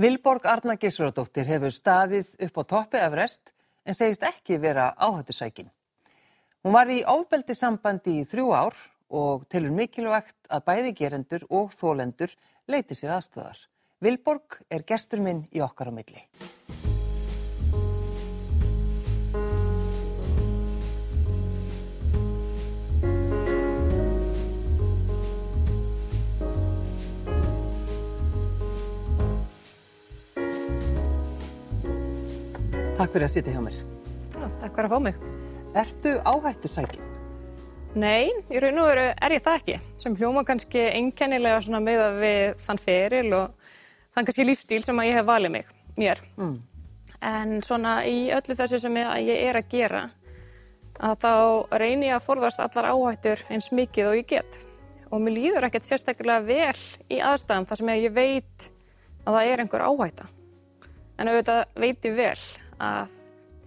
Vilborg Arna Gissuradóttir hefur staðið upp á toppi Everest en segist ekki vera áhættusækin. Hún var í ofbeldi sambandi í þrjú ár og telur mikilvægt að bæði gerendur og þólendur leiti sér aðstöðar. Vilborg er gestur minn í okkar á milli. Takk fyrir að sitja hjá mér. Já, takk fyrir að fá mig. Ertu áhættusækin? Nei, í raun og veru er ég það ekki. Sem hljóma kannski einkennilega svona með að við þann feril og þann kannski lífstíl sem að ég hef valið mig, mér. Mm. En svona í öllu þessu sem ég er að gera, að þá reynir ég að forðast allar áhættur eins mikið og ég get. Og mér líður ekkert sérstaklega vel í aðstæðum þar sem ég veit að það er einhver áhætta. En auðvitað veit ég vel að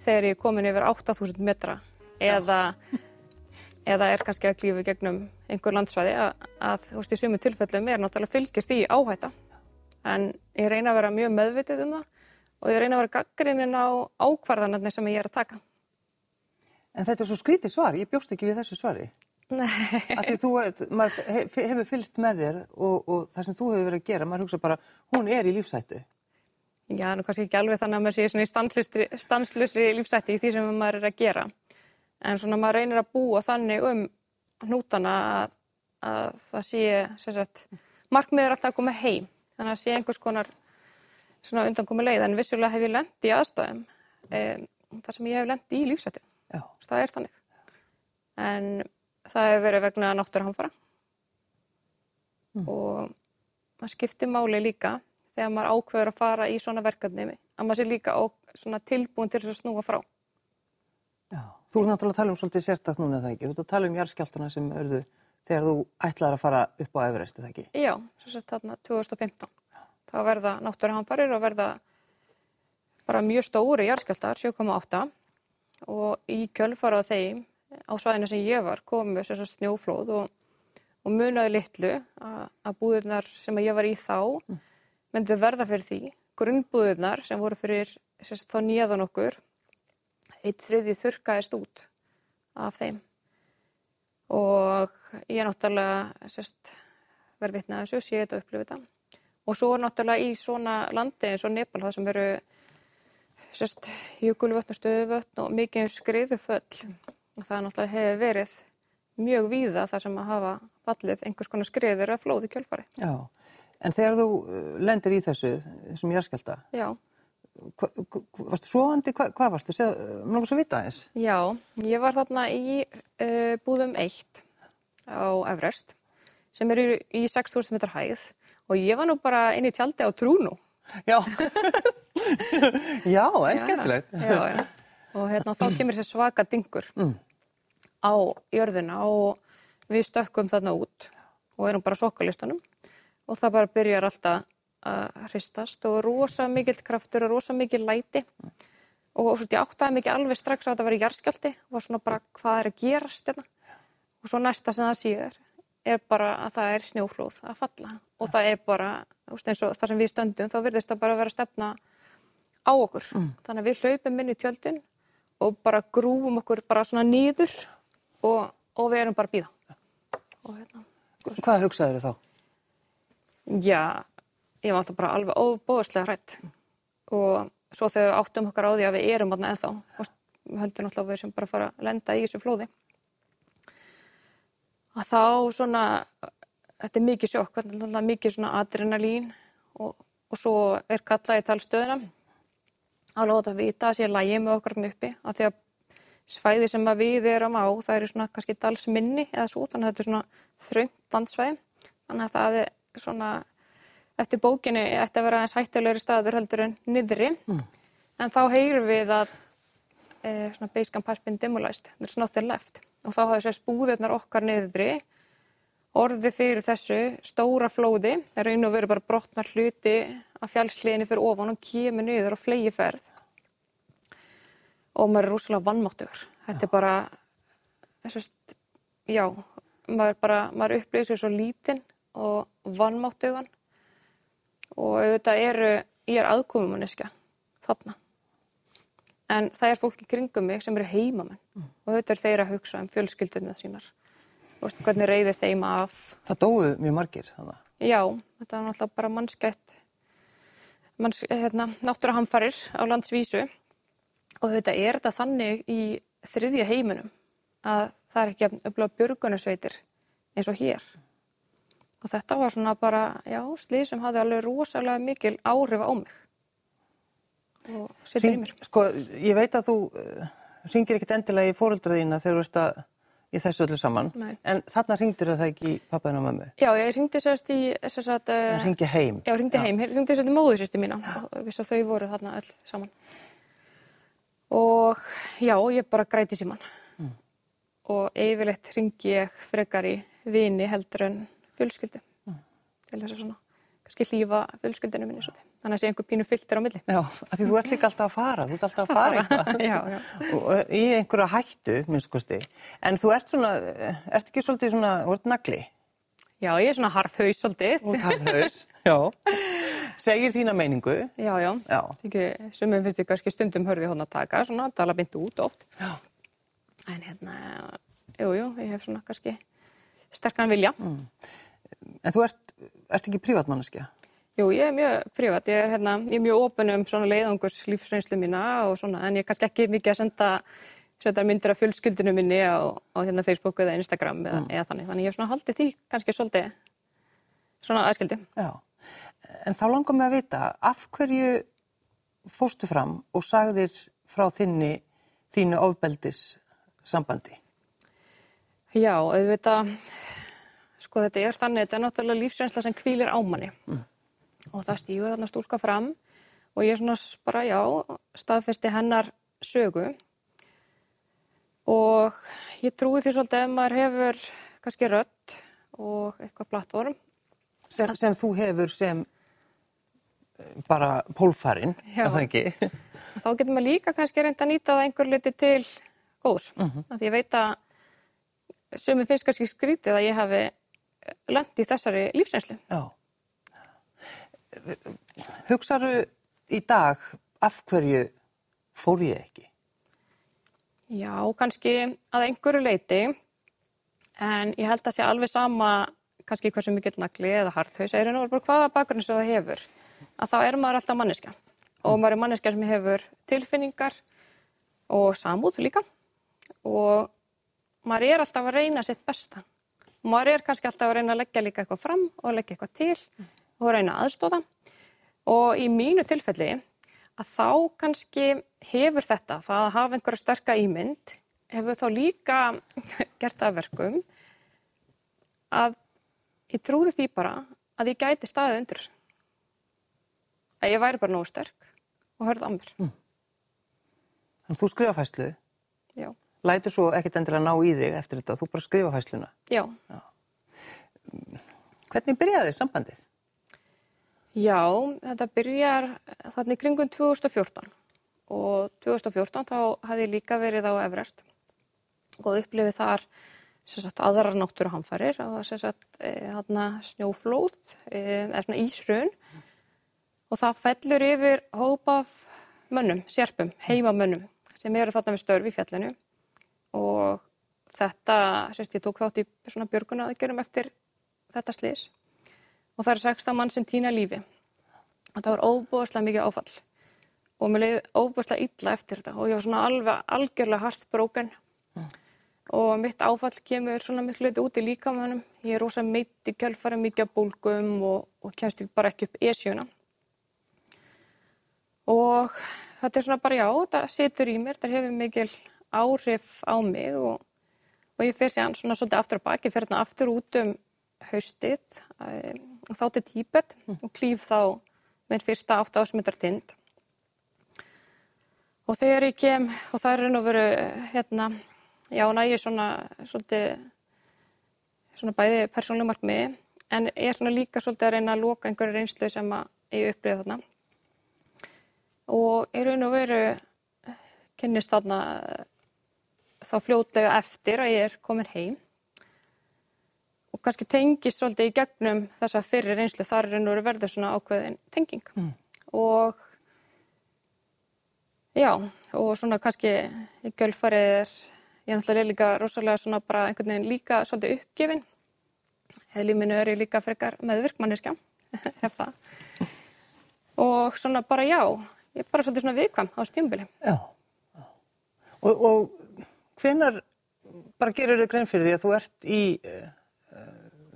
þegar ég er komin yfir 8000 metra eða, eða er kannski að klífa gegnum einhver landsvæði að, að þú veist í sumu tilfellum er náttúrulega fylgir því áhætta en ég reyna að vera mjög meðvitið um það og ég reyna að vera gaggrinnin á ákvarðanarnir sem ég er að taka. En þetta er svo skrítið svar, ég bjóst ekki við þessu svari. Nei. Af því þú er, maður hefur fylst með þér og, og það sem þú hefur verið að gera, maður hugsa bara, hún er í lífsættu. Já, nú kannski ekki alveg þannig að maður sé svona í stanslusri lífsætti í því sem maður er að gera. En svona maður reynir að búa þannig um hnútana að, að það sé, sérsagt, markmiður alltaf að koma heim. Þannig að sé einhvers konar svona undankomi leið. En vissulega hef ég lendi í aðstæðum e, þar sem ég hef lendi í lífsætti. Já. Það er þannig. En það hefur verið vegna náttúruhamfara. Mm. Og það skiptir máli líka þegar maður ákveður að fara í svona verkefni að maður sé líka á, tilbúin til þess að snúa frá. Já, þú er náttúrulega að tala um svolítið sérstaklega núna það ekki. Þú ert að tala um járskjáltuna sem örðu þegar þú ætlaði að fara upp á Everest, það ekki? Já, svo sett þarna 2015. Þá verða náttúruhamfarir og verða bara mjög stóri járskjáltar, 7,8 og í kjölfarað þeim á svæðinu sem ég var komu snjóflóð og, og munaði litlu að, að búðunar sem ég var í þá mm myndu verða fyrir því. Grunnbúðunar sem voru fyrir sérst, þá nýjaðan okkur, eitt þriði þurkaðist út af þeim. Og ég náttúrulega verið vitnað þessu, sé þetta og upplifið þetta. Og svo náttúrulega í svona landi eins og Nepal það sem eru jökulvötn og stöðuvötn og mikið skriðuföll. Það náttúrulega hefur verið mjög víða þar sem að hafa fallið einhvers konar skriður að flóði kjölfari. Já. En þegar þú uh, lendir í þessu, þessum hva, varstu svoandi, hva, hvað varstu? Mér langar svo að vita þess. Já, ég var þarna í uh, búðum 1 á Everest sem er í, í 6.000 metrar hæð og ég var nú bara inn í tjaldi á Trúnu. Já, já, en skemmtilegt. Já, já, og hérna þá kemur þessi svaka dingur mm. á jörðina og við stökkum þarna út og erum bara sokkalistanum og það bara byrjar alltaf að hristast og rosa mikill kraftur og rosa mikill læti og svo ég áttaði mikið alveg strax að þetta verið jarskjaldi og var svona bara hvað er að gerast þetta hérna? og svo næsta sem það síður er bara að það er snjóflóð að falla og það er bara, eins og það sem við stöndum þá virðist það bara að vera stefna á okkur, mm. þannig að við hlaupum inn í tjöldin og bara grúfum okkur bara svona nýður og, og við erum bara býða og, hérna, Hvað hugsaður þau þá? Já, ég var alltaf bara alveg óbóðslega hrætt og svo þegar við áttum okkar á því að við erum alltaf ennþá og höldum alltaf við sem bara fara að lenda í þessu flóði að þá svona þetta er mikið sjokk, mikið svona adrenalín og, og svo er kallað í talstöðuna að láta vita að sé lægi með okkar uppi að því að svæði sem að við erum á það eru svona kannski dalsminni eða svo þannig að þetta er svona þröngt landsvæði þannig að það er svona eftir bókinni ætti að vera aðeins hættulegri staður heldur en niðri. Mm. en þá heyrum við að e, svona has been demolished. There's nothing left. Og þá hafði sérst búðurnar okkar niðri orði fyrir þessu stóra flóði. Það raun og veru bara brotnar hluti af fjálsliðinni fyrir ofan og kemur niður á flegi ferð og maður er rúslega vannmáttugur þetta er bara sérst, já, maður bara maður upplýðir sér svo lítinn og vannmáttugan og auðvitað eru ég er aðkofumanniska þarna. En það er fólk í kringum mig sem eru heimamenn mm. og þetta er þeirra að hugsa um fjölskyldunum sínar. Veist, hvernig reyðir þeim af. Það dói mjög margir þannig? Já, þetta er náttúrulega bara mannskætt, manns, hérna, náttúrahamfarir á landsvísu og þetta er þetta þannig í þriðja heiminum að það er ekki að öfla björgunusveitir eins og hér. Og þetta var svona bara, já, slið sem hafði alveg rosalega mikil áhrif á mig. Og setur í mér. Sko, ég veit að þú uh, ringir ekkit endilega í fóröldraðina þegar þú ert að í þessu öllu saman. Nei. En þarna ringdur það ekki í pappaðinu og mömmu? Já, ég ringdi sérst í, sérst að... Það uh, ringi heim? Já, ringdi heim. Ég ringdi sérst í móðursýstu mína og viss að þau voru þarna öll saman. Og já, ég bara græti síman. Mm. Og yfirleitt ringi ég frekar í vini heldur en fjölskyldu mm. til þess að svona kannski hlýfa fjölskyldinu minni svolítið. Þannig að sé einhver pínu fylltir á milli. Já, af því þú ert líka alltaf að fara, þú ert alltaf að fara eitthvað. já, já. Og í einhverja hættu, minnst kosti. En þú ert svona, ert ekki svolítið svona, þú ert nagli? Já, ég er svona harðhaus svolítið. Þú ert harðhaus, já. Segir þína meiningu? Já, já. Já. Þegar sumum finnst ég kannski stundum hörði hún að taka, svona, tala byndi út oft. Já. En hérna, jú, jú, ég hef svona kannski sterkan vilja. Mm. En þú ert, ert ekki privatmanneskja? Jú, ég er mjög privat, ég er, hérna, ég er mjög ofin um svona leiðangurs lífsreynslu mína og svona, en ég er kannski ekki mikið að senda, senda myndir af fjölskyldinu minni á, á hérna Facebook eða Instagram eða, mm. eða þannig, þannig ég er svona haldið því kannski svolítið svona aðskildi. Já, en þá langar mig að vita, af hverju fóstu fram og sagðir frá þinni, þínu ofbeldis sambandi? Já, auðvitað, sko þetta er þannig, þetta er náttúrulega lífsreynsla sem kvílir á manni mm. og það stígur þarna stúlka fram og ég er svona bara, já, staðfesti hennar sögu og ég trúi því svolítið ef maður hefur kannski rött og eitthvað plattform. Sem, sem þú hefur sem eh, bara pólfarinn, er það ekki? Þá getur maður líka kannski reynda að nýta það einhver liti til góðs, uh Mhm. -huh. því ég veit að ég finnst kannski skrítið að ég hafi lendi í þessari lífsreynslu. Já. Hugsaðu í dag af hverju fór ég ekki? Já, kannski að einhverju leiti, en ég held að sé alveg sama kannski hversu mikill nagli eða harthaus, bara hvaða bakgrunn sem það hefur, að þá er maður alltaf manneska og maður er manneska sem hefur tilfinningar og samúð líka og maður er alltaf að reyna sitt besta. Maður er kannski alltaf að reyna að leggja líka eitthvað fram og leggja eitthvað til og reyna aðstóða. Og í mínu tilfelli að þá kannski hefur þetta, það að hafa einhverja sterka ímynd, hefur þá líka gert það verkum að ég trúði því bara að ég gæti staðið undir. Að ég væri bara nógu sterk og hörði á mér. Mm. Þannig þú skrifa fæslu, Já. Lætur svo ekkert endilega ná í þig eftir þetta, þú bara skrifa fæsluna. Já. Hvernig byrjaði sambandið? Já, þetta byrjar þannig kringum 2014 og 2014 þá hafði ég líka verið á Everest og upplifið þar sagt, aðrar náttúruhamfarir og sagt, e, snjóflóð e, eða svona ísrun og það fellur yfir hópa af mönnum, sérpum, heimamönnum sem eru þarna við störfi í fjallinu og þetta, sérst, ég tók þátt í svona björguna aðgjörum eftir þetta slís og það eru 16 mann sem týna lífi. Það var óbúðslega mikið áfall og mér leiði óbúðslega illa eftir þetta og ég var svona alveg algjörlega heartbroken mm. og mitt áfall kemur svona miklu hluti út í líkamannum. Ég er rosa meitt í kjölfari mikið af bólgum og, og kemst bara ekki upp esjuna. Og þetta er svona bara já, þetta situr í mér, þetta hefur mikil áhrif á mig og, og ég fer sér svona svolítið aftur á baki, ég fer hérna aftur út um haustið og þá til Tíbet og klýf þá með fyrsta 8 ásmyndar tind. Og þegar ég kem, og það er raun og veru, hérna, já, nægir svona, svolítið, svona bæði persónlega markmiði, en ég er svona líka svolítið að reyna að loka einhverju reynslu sem ég upplýði þarna. Og ég raun og veru kynnist þarna þá fljótlega eftir að ég er komin heim. Og kannski tengist svolítið í gegnum þessa fyrir reynslu þar er nú verður svona ákveðin tenging. Mm. og já, og svona kannski í gölfarið er ég náttúrulega líka rosalega svona bara einhvern veginn líka svolítið uppgefin. Hefði er ég líka frekar meðvirkmanniska hef það. Og svona bara já ég er bara svolítið svona viðkvam á stjúmbili Já. Og, og hvenar bara gerir þau grein fyrir því að þú ert í uh,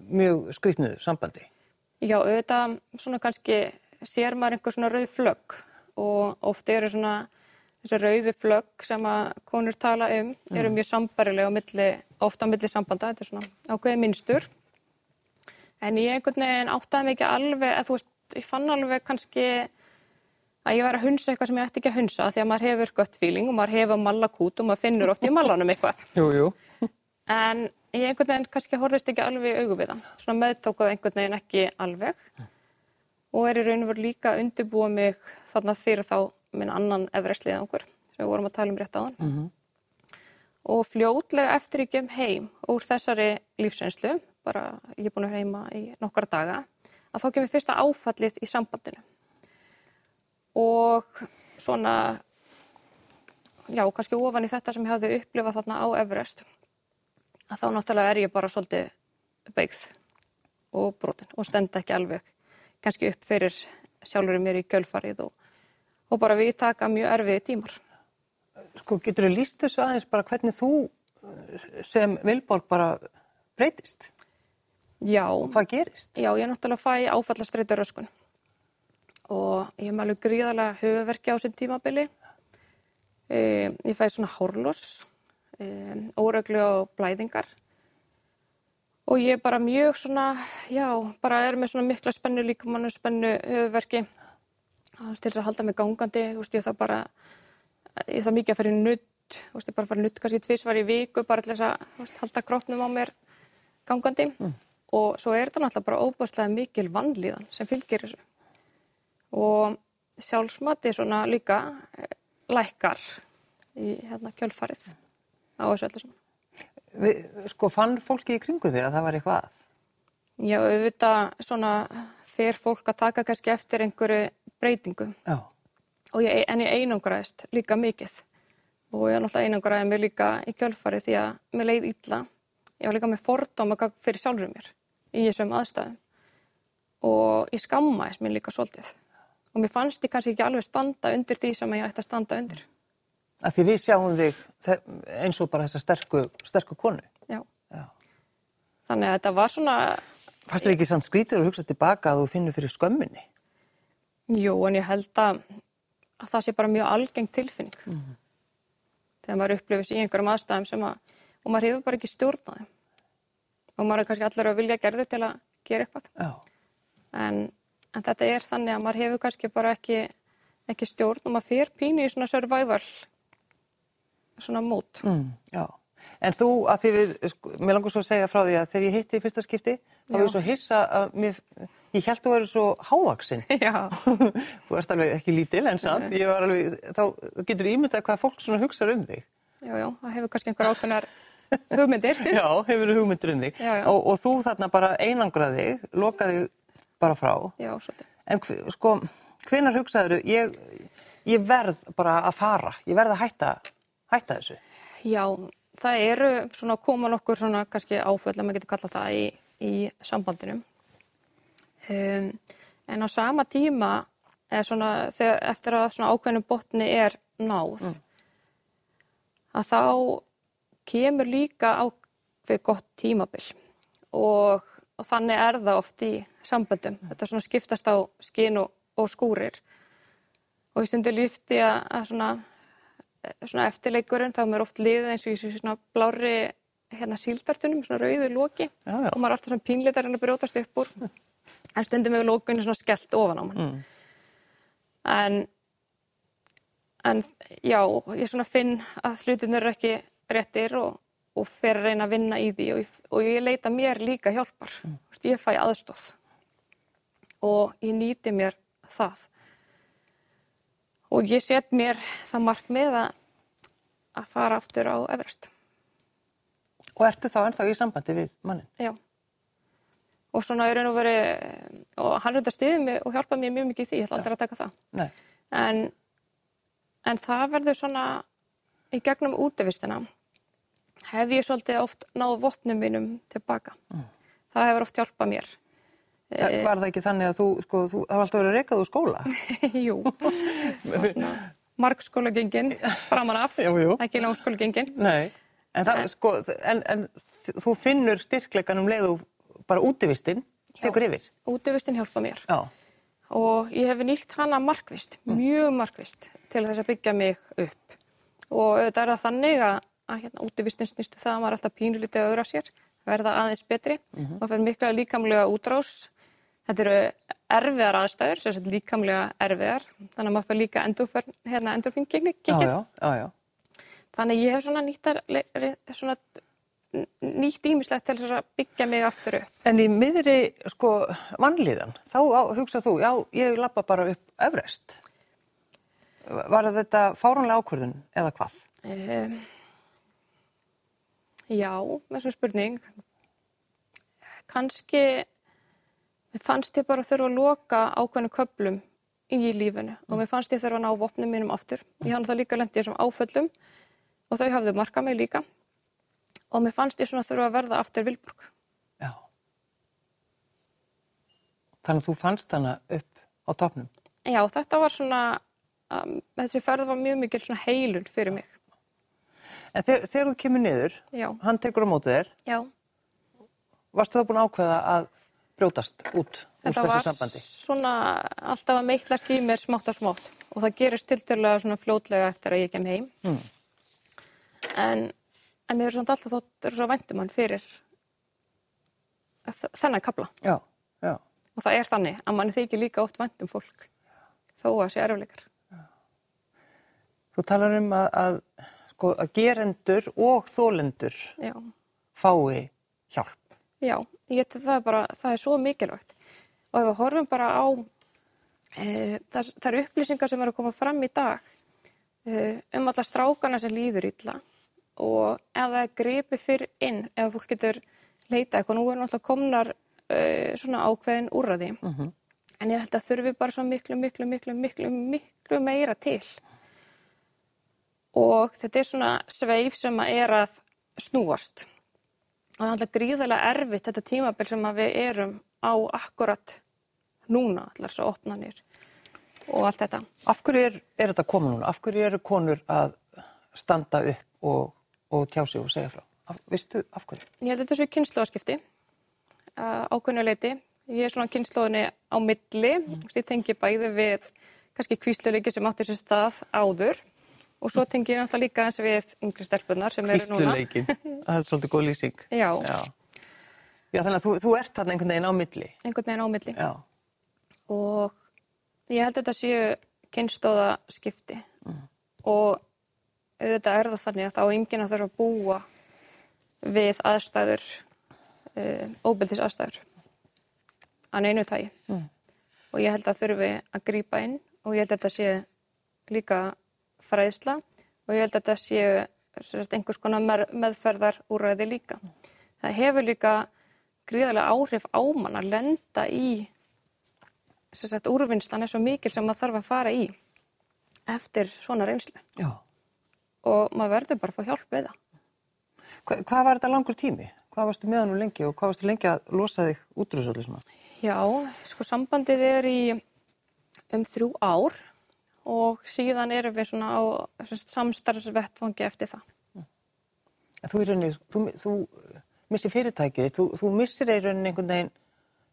mjög skrýtnu sambandi? Já, auðvitað svona kannski sér maður einhver svona rauð flögg og oft eru svona þessi rauðu flögg sem að konur tala um eru mjög sambarilega milli, ofta á milli sambanda, þetta er svona ákveði minnstur. En ég einhvern veginn áttaði ekki alveg, að þú veist, ég fann alveg kannski að ég var að hunsa eitthvað sem ég ætti ekki að hunsa því að maður hefur gött feeling og maður hefur mallakút og maður finnur oft í mallanum eitthvað. Jú, jú. En ég einhvern veginn kannski horfist ekki alveg í augum við það. Svona meðtókuð einhvern veginn ekki alveg og er í raun og veru líka að undirbúa mig þarna fyrir þá minn annan efreslið okkur sem við vorum að tala um rétt á hann. Mm -hmm. Og fljótlega eftir ég kem heim úr þessari lífsreynslu, bara ég er búin að heima í nokkara daga, að þá kemur fyrsta áfallið í sambandinu. Og svona, já, kannski ofan í þetta sem ég hafði upplifað þarna á Everest, að þá náttúrulega er ég bara svolítið beigð og brotin og stend ekki alveg kannski upp fyrir sjálfurinn mér í kjölfarið og og bara við taka mjög erfiði tímar. Sko getur þú líst þessu aðeins bara hvernig þú sem Vilborg bara breytist? Já. Hvað gerist? Já, ég náttúrulega fæ áfallastreitur röskun og ég hef alveg gríðarlega höfuverki á sinn tímabili. E, ég fæ svona hórlós, e, óreglu og blæðingar. Og ég er bara mjög svona, já, bara er með svona mikla spennu líkamannu, spennu höfuverki til þess að halda mig gangandi, þú veist, ég það bara, ég það mikið að í nutt, þú veist, ég bara fara í nutt kannski tvísvar í viku, bara til þess að veist, halda kroppnum á mér gangandi. Mm. og svo er þetta náttúrulega bara óbúrslega mikil vannlíðan sem fylgir þessu og sjálfsmati svona líka eh, lækkar í hérna kjölfarið á þessu öllu saman. Við, sko, fann fólki í kringu þig að það var eitthvað að? Já, auðvitað svona fer fólk að taka kannski eftir einhverju breytingu. Ég, en ég einangraðist líka mikið og ég er náttúrulega einangraðið mér líka í kjölfari því að mér leið illa. Ég var líka með fordóma fyrir sjálfur mér í þessum aðstæðum og ég skammaðist mér líka svolítið og mér fannst ég kannski ekki alveg standa undir því sem ég ætti að standa undir. Að því við sjáum þig eins og bara þessa sterku, sterku konu. Já. Já. Þannig að þetta var svona... Fannst þér ekki sann skrítir að hugsa tilbaka að þú finnur fyrir skömminni? Jú, en ég held að, að það sé bara mjög algeng tilfinning. Mm -hmm. Þegar maður upplifis í einhverjum aðstæðum sem að, og maður hefur bara ekki stjórnaði. Og maður er kannski allir að vilja gerðu til að gera eitthvað. En, en þetta er þannig að maður hefur kannski bara ekki, ekki stjórn og maður fyrir pínu í svona survival, svona mót. Mm, já. En þú, að því við, sko, mér langar svo að segja frá því að þegar ég hitti í fyrsta skipti, þá er ég svo hissa að mér, Ég held að þú eru svo hávaksinn. Já. þú ert alveg ekki lítil en samt. Alveg, þá getur ímyndað hvað fólk svona hugsa um þig. Já, já, það hefur kannski einhver átunar hugmyndir. já, hefur hugmyndir um þig. Já, já. Og, og þú þarna bara einangraði, lokaði bara frá. Já, svolítið. En sko, hvenar hugsaður, ég, ég verð bara að fara, ég verð að hætta, hætta þessu? Já, það eru svona koma nokkur svona kannski áföll, að maður getur kallað það í, í sambandinum. Um, en á sama tíma svona, þegar, eftir að ákveðnum botni er náð mm. að þá kemur líka ákveð gott tímabill og, og þannig er það oft í samböndum. Mm. Þetta skiptast á skinn og, og skúrir og í stundu lífti að, að svona, svona eftirleikurinn þá mér oft liðið eins og í svona blári hérna síldartunum, svona rauðu loki já, já. og maður er alltaf svona pínleitar en að brjótast upp úr en stundum hefur lókunni svona skellt ofan á mann mm. en en já, ég svona finn að hlutunir eru ekki réttir og, og fer að reyna að vinna í því og ég, og ég leita mér líka hjálpar. Mm. ég fæ aðstóð og ég nýti mér það. Og ég set mér það mark með að að fara aftur á Everest. Og ertu þá ennþá í sambandi við mannin? Já. Og svona er raun og veri og hann reynda stiðið mig og hjálpaði mér mjög mikið í því, ég ætla aldrei að taka það. Nei. en, en það verður svona í gegnum útivistina hef ég svolítið oft náð vopnum mínum tilbaka. Það hefur oft hjálpað mér. Það, var það ekki þannig að þú, sko, þú, var alltaf verið að rekað úr skóla? Jú, og svona margskóla gengin framan af, Jú, jú. ekki langskóla gengin Nei, en, það, sko, en, en þú finnur styrkleikan um leiðu bara útivistinn, tekur yfir. útivistin hjálpa mér. Já. og ég hef nýtt hana markvist, mjög markvist til þess að byggja mig upp. Og auðvitað er það þannig að, að hérna, útivistin snýstu það að maður er alltaf pínulítið að auðra sér, verða aðeins betri og það fyrir mikla líkamlega útrás þetta eru erfiðar aðstæður sem sagt líkamlega erfiðar þannig að maður fyrir líka hérna, já, já, já. þannig ég hef svona nýtt, að- svona nýtt ímislegt til þess að byggja mig aftur upp En í miðri, sko, vannlíðan, þá hugsað þú, já, ég lappa bara upp Everest. Var þetta fáránlega ákvörðun eða hvað? Um, já, með svona spurning. Kanski fannst ég bara þurfa að loka ákveðnu köplum í lífinu og mér fannst ég þurfa að ná vopnum mínum aftur. Ég hann það líka lendi þessum áföllum og þau hafðu markað mig líka og mér fannst ég svona þurfa að verða aftur Vilborg. Já. Þannig að þú fannst hana upp á topnum. Já, þetta var svona, um, þessi ferð var mjög mikil svona heilun fyrir mig. En þegar, þegar þú kemur niður, Já, hann tekur á mótið þér, já. varstu þá búin ákveða að brjótast út úr Þetta þessu var sambandi? svona alltaf að meiklast í mér smátt og smátt og það gerist tilturlega svona fljótlega eftir að ég kem heim. Mm. En, en mér er svona alltaf þótt svo væntum hann fyrir þennan kapla. Já, já. Og það er þannig að manni þykir líka oft væntum fólk þó að sé erfleikar. Þú talar um að, að, sko, að gerendur og þólendur Já, fái hjálp. já, ég til það bara, það er svo mikilvægt. Og ef við horfum bara á e, það eru upplýsingar sem eru að koma fram í dag e, um alla strákana sem líður illa og ef það er gripi fyrir inn, ef fólk getur leita eitthvað, nú er náttúrulega komnar e, svona ákveðin úrraði en ég held að þurfi bara svo miklu, miklu, miklu, miklu, miklu meira til og þetta er svona sveif sem að er að snúast og það er alltaf gríðarlega erfitt þetta tímabil sem við erum á akkurat núna, allar svo opnanir og allt þetta. Af hverju er, er þetta koma núna? Af hverju eru konur að standa upp og, og tjá sig og segja frá? Af, vistu af hverju? Ég held að þetta sé kynnslóðaskipti ákveðnu leiti. Ég er svona kynnslóðinni á milli, ég tengi bæði við kannski kvísluleiki sem átti sér stað áður og svo tengi ég náttúrulega líka eins við yngri stelpunar sem eru núna. Kvísluleikin. það er svolítið góð lýsing. Já, Já. Já, þannig að þú, þú ert þarna einhvern veginn á milli. einhvern veginn á milli. Já. og ég held að þetta séu kynstóðaskipti og auðvitað er það þannig að þá enginn að þurfa að búa við aðstæður uh, óbyldis aðstæður að neinu tægi og ég held að þurfi að grípa inn og ég held að þetta sé líka fræðsla og ég held að þetta séu einhvers konar meðferðar úrræði líka. Það hefur líka gríðarlega áhrif á mann að lenda í sagt, úrvinnslan er svo mikil sem maður þarf að fara í eftir svona reynslu Já. og maður verður bara að fá hjálp við það. Hva, hvað var þetta langur tími? Hvað varstu með hann og lengi og hvað varstu lengi að losa þig út úr þessu öllu svona? Já, sko sambandið er í um þrjú ár og síðan erum við svona á samstarfsvettfangi eftir það. En þú í rauninni, þú, þú missir fyrirtækið, þú, þú missir í rauninni einhvern veginn,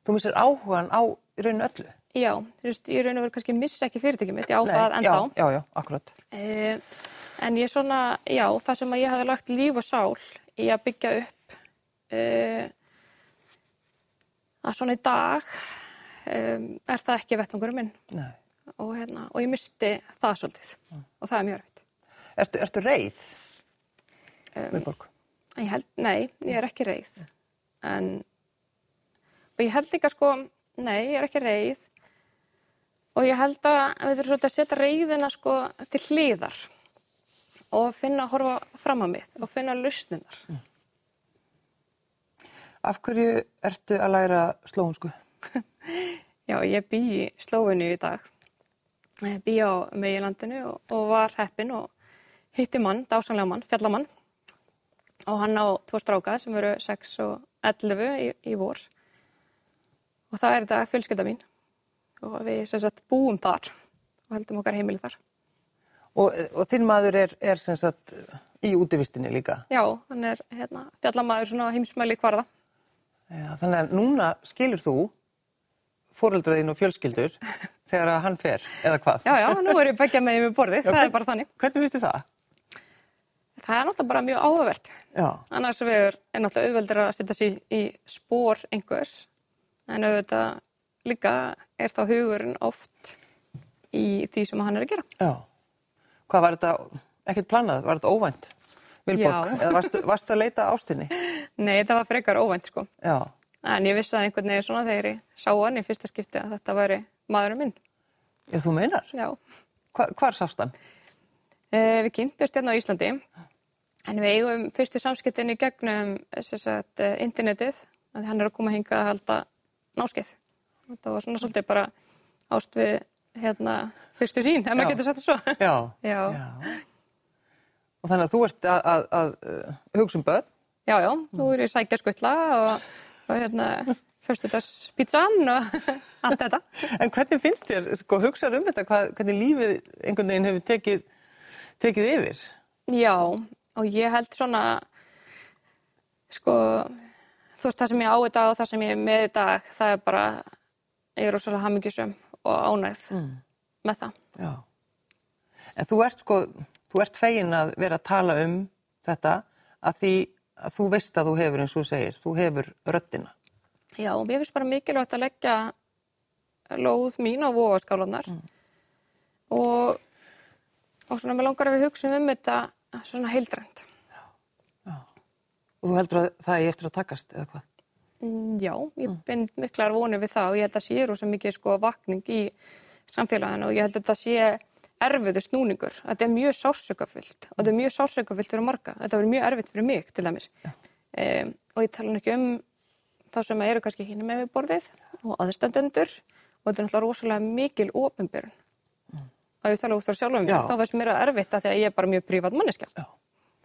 þú missir áhugan á í rauninni öllu. Já, þú veist, ég raun og veru kannski missa ekki fyrirtækið mitt, ég á það ennþá. Já, já, já, akkurat. Eh, en ég svona, já, það sem að ég hafði lagt líf og sál í að byggja upp eh, að svona í dag um, er það ekki vettvangurum minn Nei. Og, hérna, og ég misti það svolítið og það er mjög rætt. Ertu, ertu reið? Um? Ég held, nei, ég er ekki reið. En, og ég held líka sko, nei, ég er ekki reið. Og ég held að við þurfum svolítið að setja reiðina sko til hliðar og finna að horfa fram á mitt og finna lausninar. Af hverju ertu að læra slóunsku? Já, ég bý í Slóinu í dag. Á megilandinu og, og var heppin og hitti mann, dásanlega mann, fjallamann. Og hann á tvo stráka sem eru 6 og 11 í, í vor. Og það er þetta fjölskylda mín. Og við sem sagt búum þar og heldum okkar heimili þar. Og, og þinn maður er, er sem sagt í útivistinni líka. Já, hann er hérna, fjallamaður heimsmæli kvarða. Já, þannig að núna skilur þú fóreldraðin og fjölskyldur þegar að hann fer, eða hvað? Já, já, nú er ég begja með með borðið, það er bara þannig. Hvernig þið það? Það er náttúrulega bara mjög áhugavert. Já, Annars vegar er náttúrulega auðveldur að setja sér í spór einhvers, en auðvitað líka er þá hugurinn oft í því sem hann er að gera. já. Hvað var þetta, ekkert planað, var þetta óvænt? Vilborg, Já. eða varstu, varstu að leita ástinni? Nei, þetta var frekar óvænt sko. Já, En ég vissi að einhvern veginn svona þegar ég sá hann í fyrsta skipti að þetta væri maðurinn minn. já þú meinar? Já. Hva, hvar sást hann? Eh, við kynntumst hérna á Íslandi, en við eigum fyrstu samskiptin í gegnum sagt, eh, internetið, að hann er að koma hingað að halda náskeið. Þetta var svona svolítið bara ást við hérna, fyrstu sín, ef Já. maður getur sagt það svo. Já. Já. Og þannig að þú ert að, að, að uh, hugsa um börn? Já, já, þú er í sækja skutla og, og hérna, fyrstudagspítsan og allt þetta. En hvernig finnst þér, sko, hugsaður um þetta, hvað, hvernig lífið einhvern veginn hefur tekið, tekið yfir? Já, og ég held svona, sko, þú veist það sem ég á dag og það sem ég er með í dag, það er bara, ég er rosalega hamingjusum og ánægð með það. Já. En þú ert sko, þú ert fegin að vera að tala um þetta að því að þú veist að þú hefur eins og þú segir, þú hefur röddina. Já, og mér finnst bara mikilvægt að leggja lóð mín á vóaskálanar og, og svona mér langar að við hugsa um þetta svona heildrænt. Og þú heldur að það er eftir að takast eða hvað? Mm, Já, ég bind miklar vonir við það og ég held að sé rosa mikið sko vakning í samfélaginu og ég held að þetta sé erfiður snúningur. Þetta er mjög sársökafyllt og þetta er mjög sársökafyllt fyrir marga. Þetta verður mjög erfitt fyrir mig til dæmis. Um, og ég tala ekki um þá sem eru kannski hínum með við borðið og aðstandendur og þetta er náttúrulega rosalega mikil ofinbyrjun. Og ég tala út frá sjálfum Já. mér, þá veist mér að erfitt að því að ég er bara mjög prívat manneskja. Já.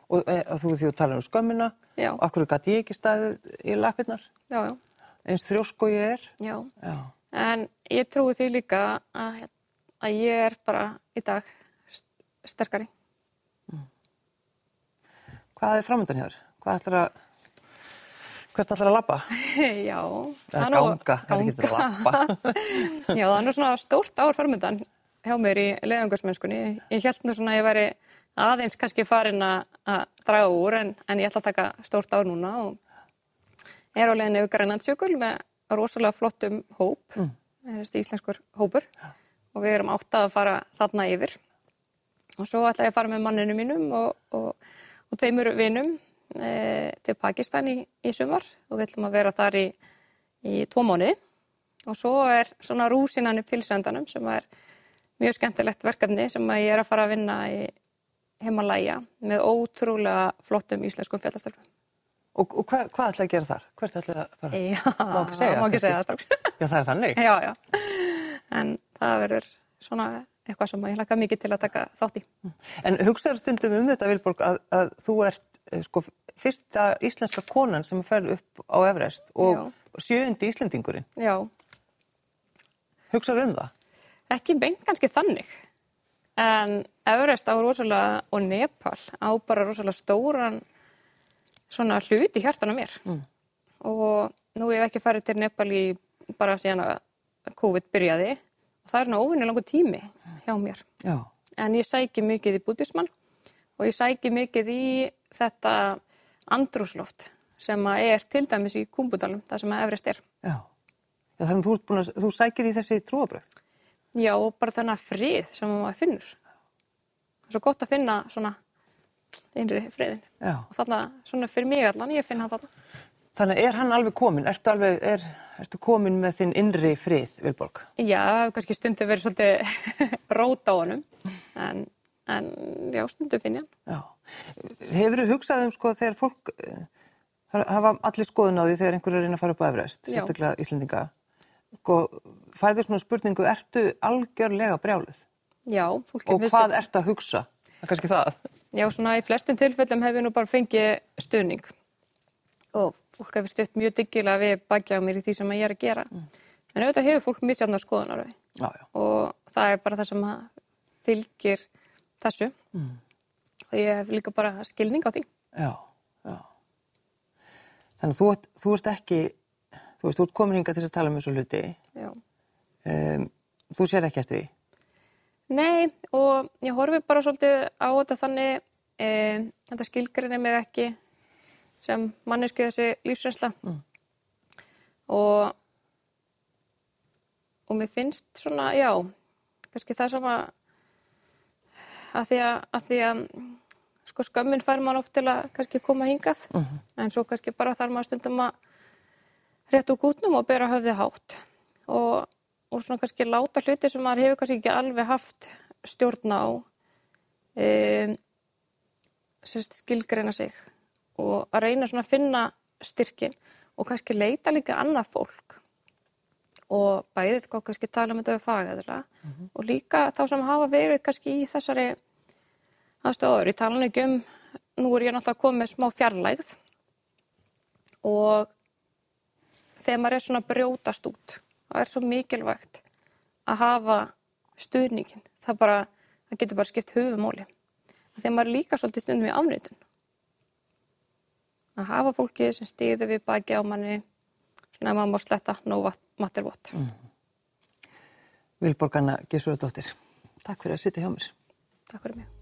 Og e, þú því að tala um skömmina, Já. og akkur gæti ég ekki staðið í lappirnar, eins þrjósk og ég er. já. Já. En ég trúi því líka að, að ég er bara í dag st- sterkari. Hvað er framöndan hér? Hvað ætlar að, hvert ætlar að labba? Já. Eða ganga, það er ekki til að labba. Já, það er nú svona stórt ár farmyndan hjá mér í leiðangursmennskunni. Ég held nú svona að ég væri aðeins kannski farin að draga úr en, en ég ætla að taka stórt ár núna og er á leiðin yfir Grænlandsjökul með rosalega flottum hóp, mm. íslenskur hópur og við erum átt að fara þarna yfir. Og svo ætla ég að fara með manninu mínum og, og, og tveimur vinum e, til Pakistan í, í sumar og við ætlum að vera þar í, í tvo mánuði. Og svo er svona rúsinan í pilsendanum sem er mjög skemmtilegt verkefni sem ég er að fara að vinna í heimalæja með ótrúlega flottum íslenskum fjallastelfum. Og, og hvað, hvað ætlar að gera þar? Hvert ætlar að fara? Já, Má ekki segja má ekki segja það strax. Já, það er þannig. já, já. En það verður svona eitthvað sem ég hlaka mikið til að taka þátt í. En hugsaður stundum um þetta, Vilborg, að, að þú ert eh, sko, fyrsta íslenska konan sem fer upp á Everest og sjöundi Íslendingurinn. Já, Hugsaður um það? ekki beint kannski þannig. En Everest á rosalega, og Nepal á bara rosalega stóran svona hlut í hjartan á mér. Mm. Og nú hef ég ekki farið til Nepal í bara síðan að COVID byrjaði. Það er svona óvinni langur tími hjá mér. Já. En ég sæki mikið í bútismann og ég sæki mikið í þetta andrúsloft sem er til dæmis í Kumbudalum, það sem að Everest er. Já. Já þannig að þú, að, þú sækir í þessi trúabröð. Já, og bara þennan frið sem maður finnur. Það er svo gott að finna svona innri friðin. Já. Og þarna, svona fyrir mig allan, ég finna þarna. Þannig er hann alveg komin? Ertu, alveg, er, ertu komin með þinn innri frið, Vilborg? Já, kannski stundu verið svolítið rót á honum, en, en já, stundu finn ég hann. Hefur þú hugsað um sko þegar fólk eh, hafa allir skoðun á því þegar einhverju er reyna að fara upp á Já. sérstaklega Íslendinga. Sko, færðu svona spurningu, ertu algjörlega brjálið? Já, Og hvað þetta- ertu að hugsa? Er kannski það. Já, svona í flestum tilfellum hef ég nú bara fengið stuðning og fólk hefur stutt mjög dyggilega við bakja á mér í því sem ég er að gera. En auðvitað hefur fólk misjafnar já. og það er bara það sem fylgir þessu og ég hef líka bara skilning á því. Já, já. Þannig að þú, þú ert ekki, þú veist, þú ert komin hingað til að tala um þessu hluti. Já. Um, þú sér ekki eftir því. Nei, og ég horfi bara svolítið á þetta þannig, e, þetta skilgrinni mig ekki sem mannesku þessi lífsrensla og, og mér finnst svona, já, kannski það sem að, því að, að því að sko skömmin fær mann oft til að kannski koma hingað, en svo kannski bara þarf maður stundum að rétt úr gútnum og bera höfði hátt. Og, og svona kannski láta hluti sem maður hefur kannski ekki alveg haft stjórn á sérst, skilgreina sig og að reyna svona að finna styrkin og kannski leita líka annað fólk. Og bæðið hvað kannski tala um þetta við fagæðla og líka þá sem hafa verið kannski í þessari aðstöður, ég tala nú ekki um nú er ég náttúrulega komið smá fjarlægð og þegar maður er svona brjótast út það er svo mikilvægt að hafa stuðningin það bara, það getur bara skipt höfumóli þegar maður er líka svolítið stundum í afnýtun að hafa fólki sem stýður við baki á manni svona að maður má sletta no matter what. Vilborg Anna Gissurðardóttir, takk fyrir að sitja hjá mér. Takk fyrir mig